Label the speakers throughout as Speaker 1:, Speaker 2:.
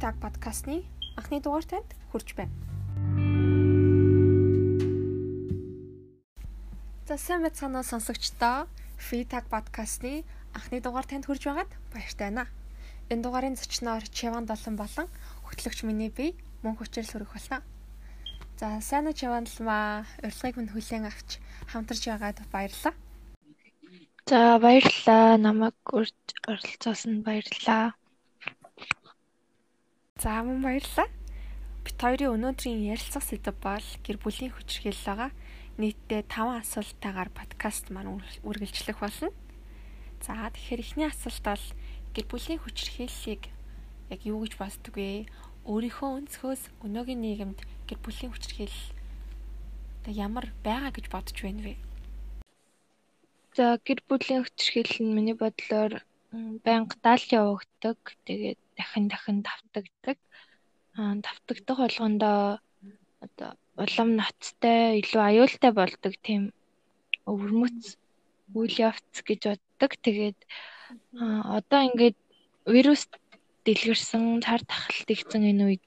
Speaker 1: Tag подкастны анхны дугаар танд хүрч байна. За сайн байцгаана сонсогчдоо Free Tag подкастны анхны дугаар танд хүрж байгаад баяртай байна. Энэ дугаарын зочноор Чиван Долон болон хөтлөгч миний бие мөн хүчээр сөрөх болно. За сайн уу Чиван Долмаа урилгыг минь хүлээн авч хамтарч байгаад баярлалаа.
Speaker 2: За баярлалаа. Намайг урьж оролцуулсанд баярлалаа.
Speaker 1: За мөн баярлалаа. Бит хоёрын өнөөдрийн ярилцах сэдэв бол гэр бүлийн хүчирхийлэл байгаа. Нийтдээ 5 асуултаагаар подкаст маань үргэлжлэх болно. За тэгэхээр эхний асуулт бол гэр бүлийн хүчирхийллийг яг юу гэж боддог вэ? Өөрийнхөө өнцгөөс өнөөгийн нийгэмд гэр бүлийн хүчирхийлэл ямар байгаа гэж бодож байна вэ?
Speaker 2: За гэр бүлийн хүчирхийлэл нь миний бодлоор байнга даал явагддаг. Тэгээд дахин дахин давтагддаг. Аа давтагдах болгондоо одоо улам ноцтой, илүү аюултай болдог тийм өвөрмөц үйл явц гэж боддог. Тэгээд одоо ингээд вирус дэлгэрсэн цар тахалт игцэн энэ үед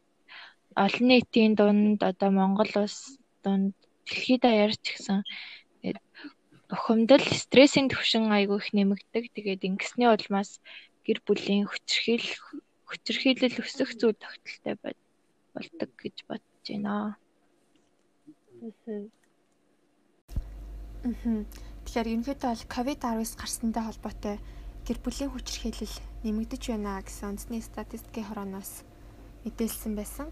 Speaker 2: олон нийтийн дунд одоо Монгол улс дунд дэлхийд даяар ч гэсэн бухимдал стрессийн түвшин айгүй их нэмэгдэг. Тэгээд ингэсний улмаас гэр бүлийн хүчрхийл хүчрхийлэл өсөх зүйл тогтолтой болдог гэж бодож байна.
Speaker 1: Тэгэхээр ерөнхийдөө бол COVID-19 гарсантай холбоотой гэр бүлийн хүчрхийлэл нэмэгдэж байна гэсэн үндэсний статистикийн хорооноос мэдээлсэн байсан.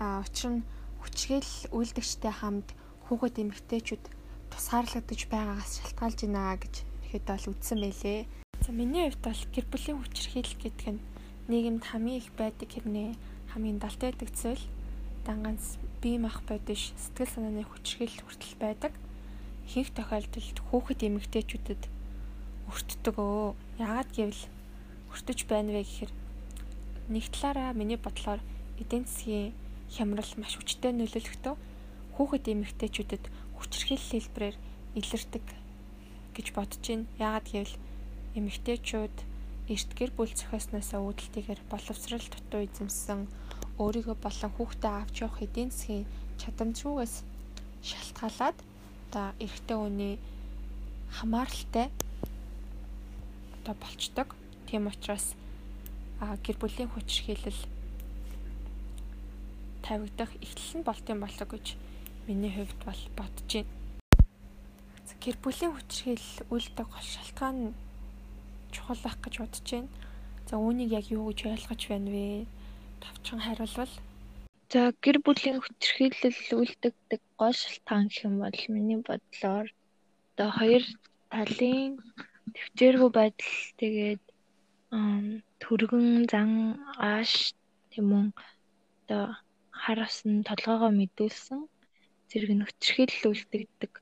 Speaker 1: А учир нь хүчрхийлэл үйлдэгчтэй хамт хүүхэд эмэгтэйчүүд тусгаарлагдаж байгаагаас шалтгаалж байна гэж ихэд бол үздсэн байлээ. За миний хувьд бол гэр бүлийн хүчирхийлэл гэдэг нь нийгэмд хамгийн их байдаг хэрнээ хамгийн далтай зүйл данганц бие мах бодиш сэтгэл санааны хүчирхийлэл хүртэл байдаг. Ихэнх тохиолдолд хүүхэд эмэгтэйчүүдэд өртдөг өө. Яагаад гэвэл өртөж байна вэ гэхээр нэг талаараа миний бодлоор эдийн засгийн хямрал маш хүчтэй нөлөөлөхдөө хүүхэд эмэгтэйчүүдэд хүчирхийлэл хэлбэрээр илэрдэг гэж бодож байна. Яагаад гэвэл эмэгтэйчүүд эрт гэр бүл зохиосноосоо үүдэлтийгээр боловсрал дутуу эзэмсэн өөрийгөө болон хүүхдээ авч явах эдийн засгийн чадамжгүйгээс шалтгаалаад одоо эрэгтэй хүний хамааралтай одоо болчдөг. Тийм учраас гэр бүлийн хүчирхийлэл тавигдах эхлэл нь болт юм болоо гэж миний хувьд бол бодож байна. Гэр бүлийн хүчирхийлэл үлдэх гол шалтгаан нь чухал байх гэж бодож байна. За үүнийг яг юу гэж ойлгож байна вэ? Тавчхан хариулвал.
Speaker 2: За гэр бүлийн хүчирхийлэл үлдэгдэг гол шалтгаан гэх юм бол миний бодлоор одоо хоёр талын төвчээргүй байдал тэгээд төргөн зан ааш тийм үү одоо хараас нь толгоогоо мэдүүлсэн зэрэг нөхцөлхийлэл үлдэгдэг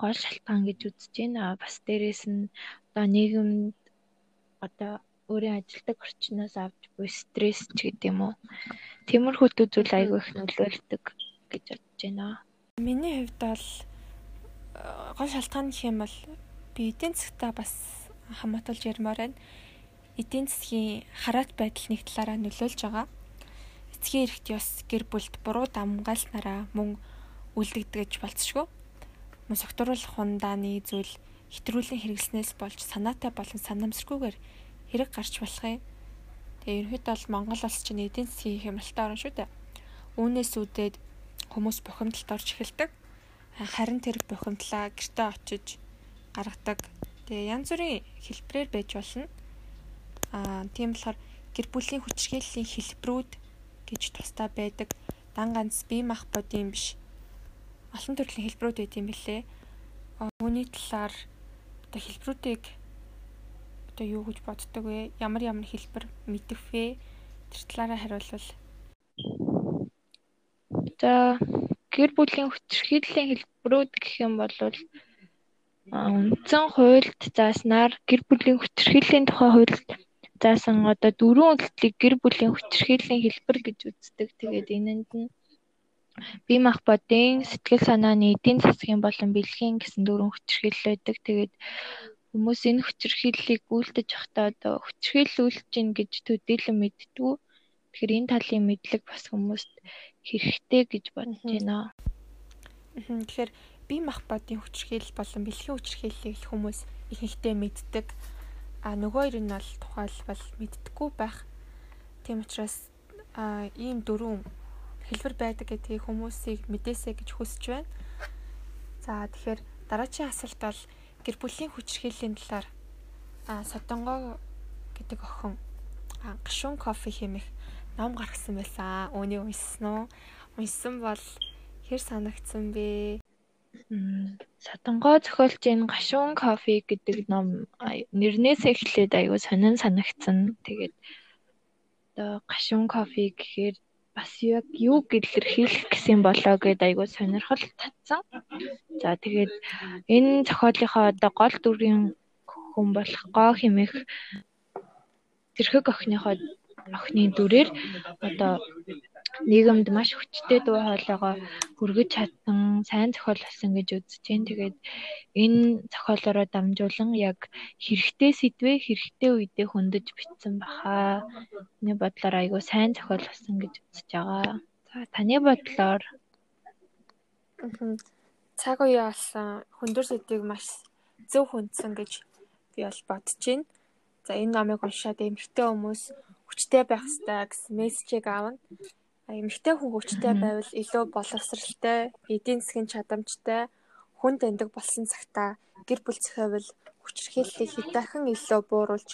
Speaker 2: гол шалтгаан гэж үзэж байна. Бас дээрэс нь одоо нийгэмд одоо өөрийн ажилдаг орчноос авч буй стресс ч гэдэм үү. Тиймэрхүү зүйл айгүй их нөлөөлдөг гэж бодож байна.
Speaker 1: Миний хувьд бол э, гол шалтгаан гэх юм бол би эдийн засгтаа бас хамаатуулж ярмаар байна. Эдийн засгийн хараат байдал нэг талаараа нөлөөлж байгаа. Эцгийн эрхт ёс гэр бүлд буруу дамгаалснараа мөн үлдэгдэг гэж болцшгүй. Мөн согтруулах хундааны зүйл хэтрүүлэн хэрэглэснээс болж санаатай болон санамсаргүйгээр хэрэг гарч болох юм. Тэгээ ерөнхийдөө бол Монгол улс чинь эдийн засгийн хямралтай орн шүү дээ. Үүнээс үүдээд хүмүүс бухимдалд орж эхэлдэг. Харин тэр бухимдлаа гэртээ очиж гаргадаг. Тэгээ янз бүрийн хэлбэрээр байж болно. Аа тийм болохоор гэр бүлийн хүчирхийллийн хэлбэрүүд гэж тусдаа байдаг. Дан ганц бие мах бодийн биш олон төрлийн хэлбэрүүд байт юм билээ. Үүний талаар одоо хэлбэрүүдийг одоо юу гэж боддог вэ? Ямар ямар хэлбэр мэдэх вэ? Тэр талаараа хариулвал.
Speaker 2: За гэр бүлийн хүчирхийллийн хэлбэрүүд гэх юм бол үндсэн хуульд зааснаар гэр бүлийн хүчирхийллийн тухай хуульд заасан одоо дөрвөн үйлдэлийг гэр бүлийн хүчирхийллийн хэлбэр гэж үздэг. Тэгээд энэнд нь бие махбодын сэтгэл санааны эдийн засгийн болон бэлгийн гэсэн дөрвөн хүчирхийлэл байдаг. Тэгээд хүмүүс энэ хүчирхийллийг гүйцэтгэж явахдаа одоо хүчирхийлэл үйлч гин гэж төдийлөн мэддэг. Тэгэхээр энэ талын мэдлэг бас хүмүүст хэрэгтэй гэж бодож байна.
Speaker 1: Тэгэхээр бие махбодын хүчрхийлэл болон бэлгийн хүчрхийллийг хүмүүс ихэнхдээ мэддэг. А нөгөө хоёр нь бол тухайлбал мэддэггүй байх. Тийм учраас а ийм дөрвөн хэлбэр байдаг гэдгийг хүмүүсийг мэдээсэй гэж хүсэж байна. За тэгэхээр дараагийн асуулт бол гэр бүлийн хүчрхийллийн талаар а Содонгоо гэдэг охин гашуун кофе хэмэх ном гаргасан байсан. Үүнийг уншсан уу? Уншсан бол хэр санагдсан бэ?
Speaker 2: Сатангоо зохиолч энэ гашуун кофе гэдэг ном нэрнээс эхлээд аягүй сонин санагдсан. Тэгээд одоо гашуун кофе гэхээр бас яг юу илэрхийлэх гэсэн болоо гэд айгүй сонирхол татсан. За тэгээд энэ зохиолынхоо одоо гол дүрийн хүн болох гоо хэмэх зэрхэг охиныхоо охины дүрээр одоо нийгэмд маш хүчтэй дуу хоолойгоо хүргэж чадсан сайн зохиол болсон гэж үзэж байна. Тэгээд энэ зохиолороо дамжуулан яг хэрэгтэй сэдвээ хэрэгтэй үедээ хөндөж бичсэн баха. Миний бодлоор айгүй сайн зохиол болсон гэж үзэж байгаа. За таны бодлоор
Speaker 1: цаг үеэ болсон хөндөр сэдвийг маш зөв хүндсэн гэж би бол бодож байна. За энэ номыг уншаад эмэгтэй хүмүүс хүчтэй байх хэрэгтэй гэсэн мессежийг аавна эмэгтэй хүн хүчтэй байвал илүү боловсралтай, эдийн засгийн чадамжтай, хүн тэндэг болсон цагта гэр бүл зохиовол хүчрхийллийг хэд дахин илүү бууруулж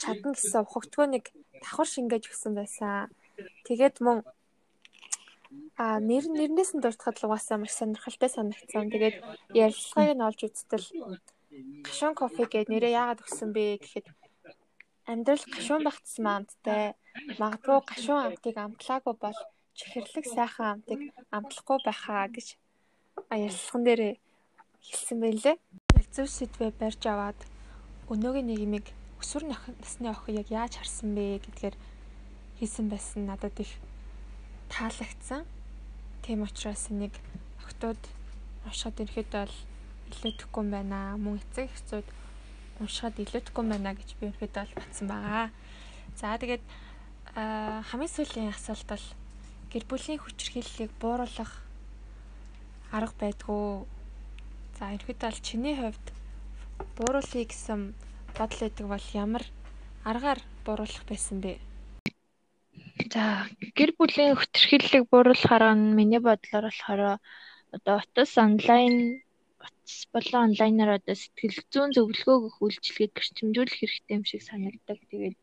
Speaker 1: чадна гэсэн ухагтгүй нэг давхар шингээж өгсөн байсан. Тэгээд мөн а нэр нэрнээс нь дуртахад л угаасаа маш сонирхолтой санагдсан. Тэгээд ярилцлагыг нь олж үзтэл гашуун кофе гэдэг нэрээ яагаад өгсөн бэ гэхэд амьдрал гашуун байх тусам амттай Магадгүй гашуун амтыг амтлаагүй бол чихэрлэг сайхан амтыг амтлахгүй байхаа гэж ярилцлаган дээр хэлсэн байлээ. Зөв сэдвээ барьж аваад өнөөгийн нийгмийг өсвөр насны охин яг яаж харсан бэ гэдгээр хийсэн байсан надад их таалагдсан. Тийм учраас энийг охтууд уншаад ирэхэд бол илүүдэхгүй юм байна. Мөн эцэг эхчүүд уншаад илүүдэхгүй юм байна гэж би өөрөд бол батсан байгаа. За тэгээд хамгийн сүүлийн асуулт бол гэр бүлийн хүчирхийллийг бууруулах арга байдгүй. За ерхэд бол чиний хувьд бууруулъя гэсэн бодол өгдөг бол ямар аргаар бууруулах байсан бэ?
Speaker 2: За гэр бүлийн хүчирхийллийг бууруулах арга нь миний бодлоор болохоор одоо утас онлайн утас болон онлайнаар одоо сэтгэл зүйн зөвлөгөө өгөх үйлчилгээг гэрчимжүүлэх хэрэгтэй юм шиг санагддаг. Тэгээд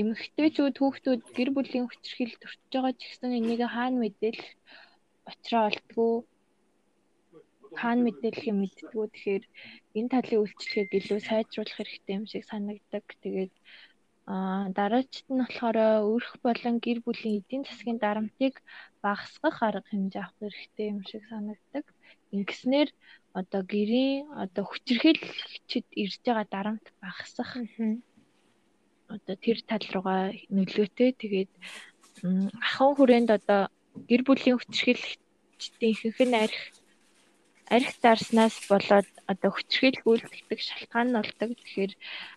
Speaker 2: эмэгтэйчүүд хүүхдүүд гэр бүлийн хүчирхийлэлд өртөж байгаа ч гэсэн энийг хаана мэдээлэх учраа олдгоо хаана мэдээлэх юм мэддгүү тэгэхээр энэ талын үйлчлэгийг илүү сайжруулах хэрэгтэй юм шиг санагдаг. Тэгээд аа дараачд нь болохоор өрх болон гэр бүлийн эдийн засгийн дарамтыг багасгах арга хэмжээ авах хэрэгтэй юм шиг санагдаг. Ингэснээр одоо гэрийн одоо хүчирхийлэгчд ирж байгаа дарамт багасах одоо тэр тал руугаа нөлөөтэй. Тэгээд ахын хүрээнд одоо гэр бүлийн хүчирхийлэгчдийн ихэнх нь арх арх дарснаас болоод одоо хүчирхийлэл үйлдэлдэг шалтгаан нь болдог. Тэгэхээр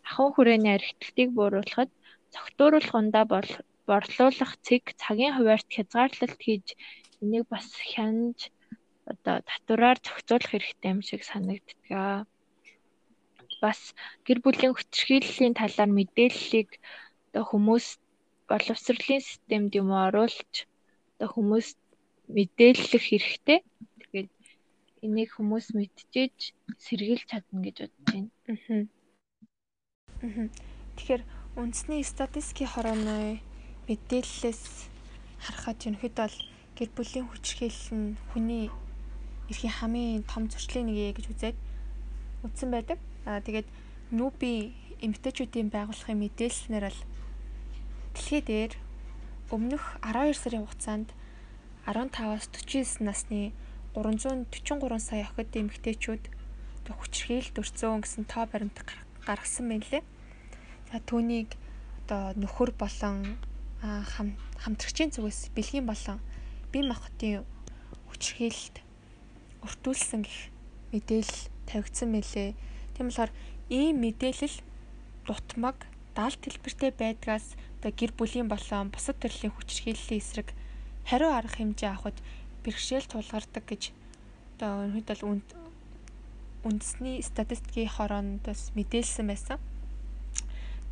Speaker 2: ахын хүрээний архитектыг бууруулахад цогтууруулахундаа бол борлуулах цэг цагийн хуваарьт хязгаарлалт хийж энийг бас хянаж одоо татвараар зохицуулах хэрэгтэй юм шиг санагддаг бас гэр бүлийн хүчирхийллийн талаар мэдээллийг одоо хүмүүс боловсролын системд юм оруулж одоо хүмүүс мэдээлэх хэрэгтэй. Тэгээд энийг хүмүүс мэдчихэж сэргийлж чадна гэж бодож байна.
Speaker 1: Аа. Тэгэхээр үндэсний статистикийн хорооны мэдээллээс харахад ерөнхийд бол гэр бүлийн хүчирхийлэл нь хүний эрхийн хамгийн том зөрчлийн нэг гэж үзээд үтсэн байдаг. Тэгээд нүүби эмгтээчүүдийн байгууллагын мэдээлснээр л дэлхий дээр өмнөх 12 сарын хугацаанд 15-аас 49 насны 343 сая охид эмгтээчүүд хүчрхийлэлд өрцөн гэсэн тоо баримт гаргасан байлээ. За түүнийг одоо нөхөр болон хамтрагчийн зүгээс бэлгийн болон бие махбодын хүчрхийлэлд өртүүлсэн гэх мэдээлэл тавигдсан мэлээ. Тийм болохоор ийм мэдээлэл дутмаг даалт хэлбэртэй байдгаас одоо гэр бүлийн болон бусад төрлийн хүчирхийллийн эсрэг хариу арга хэмжээ авахд бэрхшээл тулгардаг гэж одоо өнөөд бол үнд үндэсний статистикийн хорооноос мэдээлсэн байсан.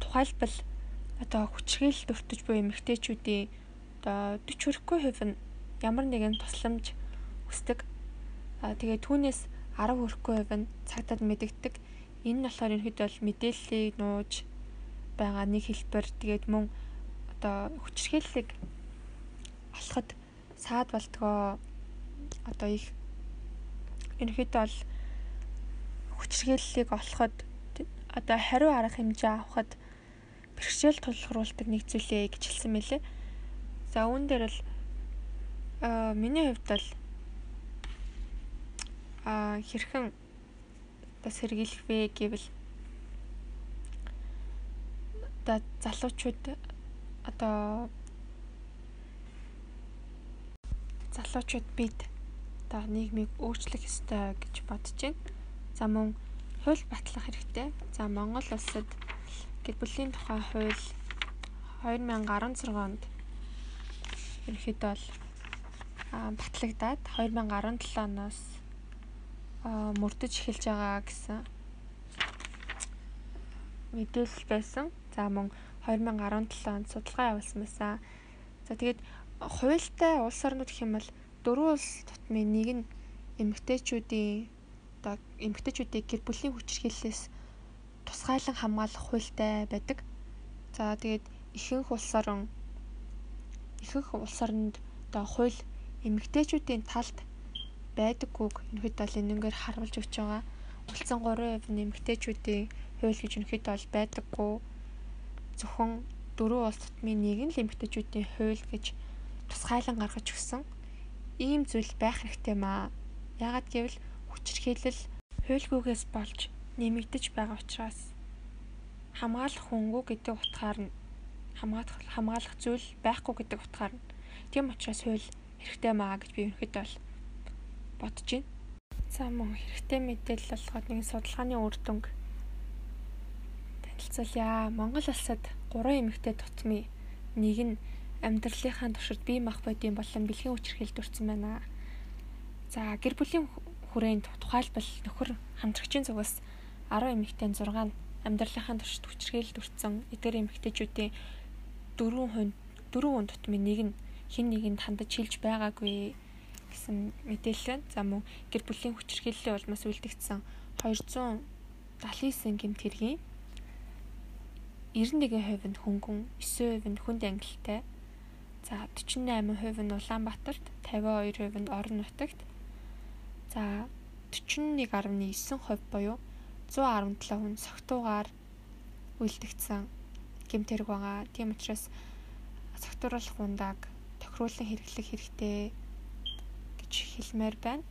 Speaker 1: Тухайлбал одоо хүчирхийлэлд өртөж буй эмэгтэйчүүдийн одоо 40 хүрэхгүй хувь нь ямар нэгэн тусламж хүсдэг. Аа тэгээ түүнээс 10 хүрэхгүй хувь нь цагдаад мэдэгдэг. Энэ нь болохоор ерөнхийдөө бол мэдээллийг нууж байгаа нэг хэлбэр тэгээд мөн одоо хүчирхийллийг олоход саад болтгоо одоо их ерөнхийдөө бол хүчирхийллийг олоход одоо хариу арга хэмжээ авахд бэрхшээл тулгаруулдаг нэг зүйлээ гэж хэлсэн мэлээ. За үүн дээр л аа миний хувьд бол аа хэрхэн одоо сэргийлэх вэ гэвэл одоо залуучууд одоо залуучууд бид одоо нийгмийг өөрчлөх ёстой гэж бодож байна. За мөн хууль батлах хэрэгтэй. За Монгол улсад гэр бүлийн тухай хууль 2016 онд ерөнхийдөө бол батлагдаад 2017 оноос мөрдөж эхэлж байгаа гэсэн мэдээлэл байсан. За мөн 2017 онд судалгаа явуулсан байсан. За тэгээд хуультай улс орнууд гэх юм бол дөрвөн улс тутмын нэг нь эмэгтэйчүүдийн одоо эмэгтэйчүүдийг гэр бүлийн хүчирхийллээс тусгайлан хамгаалах хуультай байдаг. За тэгээд ихэнх улс орн ихэнх улс орнд одоо хууль эмэгтэйчүүдийн талд байдаггүйг ерөнхийдөө бол энэнгээр харуулж өгч байгаа. Үлдсэн 3% нэмэгтэйчүүдийн хууль гэж ерөнхийдөө бол байдаггүй. Зөвхөн дөрөв улс тутмын нэг нь нэмэгтэйчүүдийн хууль гэж тусгайлан гаргаж өгсөн. Ийм зүйл байх хэрэгтэй маа. Яагад гэвэл хүчирхийлэл хуульгүйгээс болж нэмэгдэж байгаа учраас хамгаалах хүнгүй гэдэг утгаар нь хамгаалах хамгаалах зүйл байхгүй гэдэг утгаар нь тийм учраас хууль хэрэгтэй маа гэж би ерөнхийдөө бодож байна. За мөн хэрэгтэй мэдээлэл болгоод нэг судалгааны үр дүнг танилцуулъя. Монгол улсад 3 эмэгтэй тутмын нэг нь амьдралынхаа туршид бие махбодын болон бэлгийн хүчирхийлд өртсөн байна. За гэр бүлийн хүрээнд тухайлбал нөхөр хамтрагчийн зүгээс 10 эмэгтэй 6 нь амьдралынхаа туршид хүчирхийлд өртсөн эдгээр эмэгтэйчүүдийн 4 хүн 4 хүн тутмын нэг нь хин нэгэнд хандаж хилж байгаагүй гэсэн мэдээлэл байна. За мөн гэр бүлийн хүчирхийллийн улмаас үлдэгдсэн 279 гэмт хэргийн 91% нь хөнгөн, 9% нь хүнд ангилалтай. За 48% нь Улаанбаатарт, 52% нь Орон нутагт. За 41.9% буюу 117 хүн согтуугаар үлдэгдсэн гэмт хэрэг байгаа. Тийм учраас согтууруулах ундааг тохируулан хэрэглэх хэрэгтэй гэж хэлмээр байна.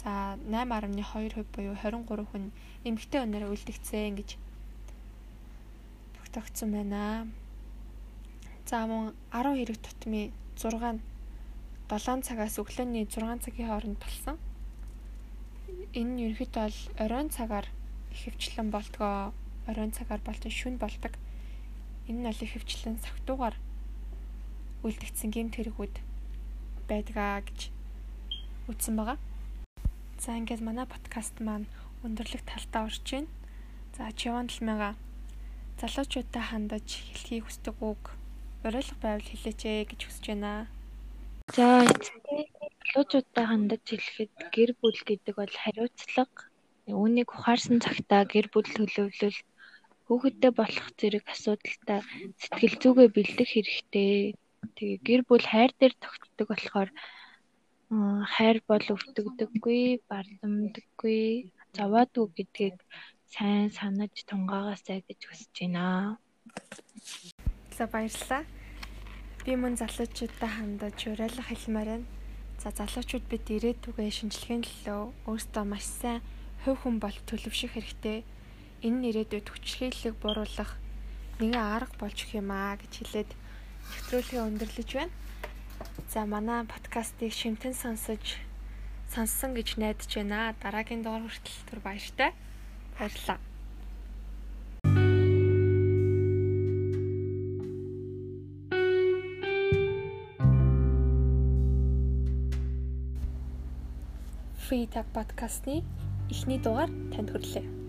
Speaker 1: За 8.2% буюу 23 хүн эмэгтэй өнөөр үлдэгцэн гэж тогтогдсон байна. За мөн 10 хэрэг тутмын 6 нь 7 цагаас өглөөний 6 цагийн хооронд болсон. Энэ нь ерөнхийдөө бол оройн цагаар ихэвчлэн болтгоо оройн цагаар болон шүн болдог. Энэ нь бол ихэвчлэн сагтуугаар үлдэгдсэн гэмт хэрэгүүд байдгаа гэж үзсэн байгаа. За ингээд манай подкаст маань өндөрлөх талтаа орж байна. За Чиван 7000 залуучуудаа хандаж хэлхийг хүсдэг үг уриалга байвал хэлээч ээ гэж хүсэж байна.
Speaker 2: За залуучуудаа хандаж хэлэхэд гэр бүл гэдэг бол хариуцлага. Үүнийг ухаарсан цагтаа гэр бүл төлөвлөл хүүхэдтэй болох зэрэг асуудалтай сэтгэл зүгээ бэлдэх хэрэгтэй. Тэгээ гэр бүл хайр дээр тогтдог болохоор хайр бол өвтгдөггүй, бардамдаггүй, заваадгүй гэдгийг сайн санаж тунгаагаасай гэж хүсэж байна.
Speaker 1: За баярлалаа. Би мөн залуучуудаа хандаж уриалга хэлмээр байна. За залуучууд бид ирээдүгээ шинжилгээний төлөө өөрсдөө маш сайн хувь хүн бол төлөвшөх хэрэгтэй. Энэ нь ирээдүйд хүчрхийллийг бууруулах нэгэн арга болж өгөх юм аа гэж хэлээд нэвтрүүлгээ өндөрлөж байна. За манай подкастыг шимтэн сонсож сонссон гэж найдаж байна. Дараагийн доор хүртэл түр баяртай. Баярлалаа. Free Talk подкастны эхний дугаар танд хүрэлээ.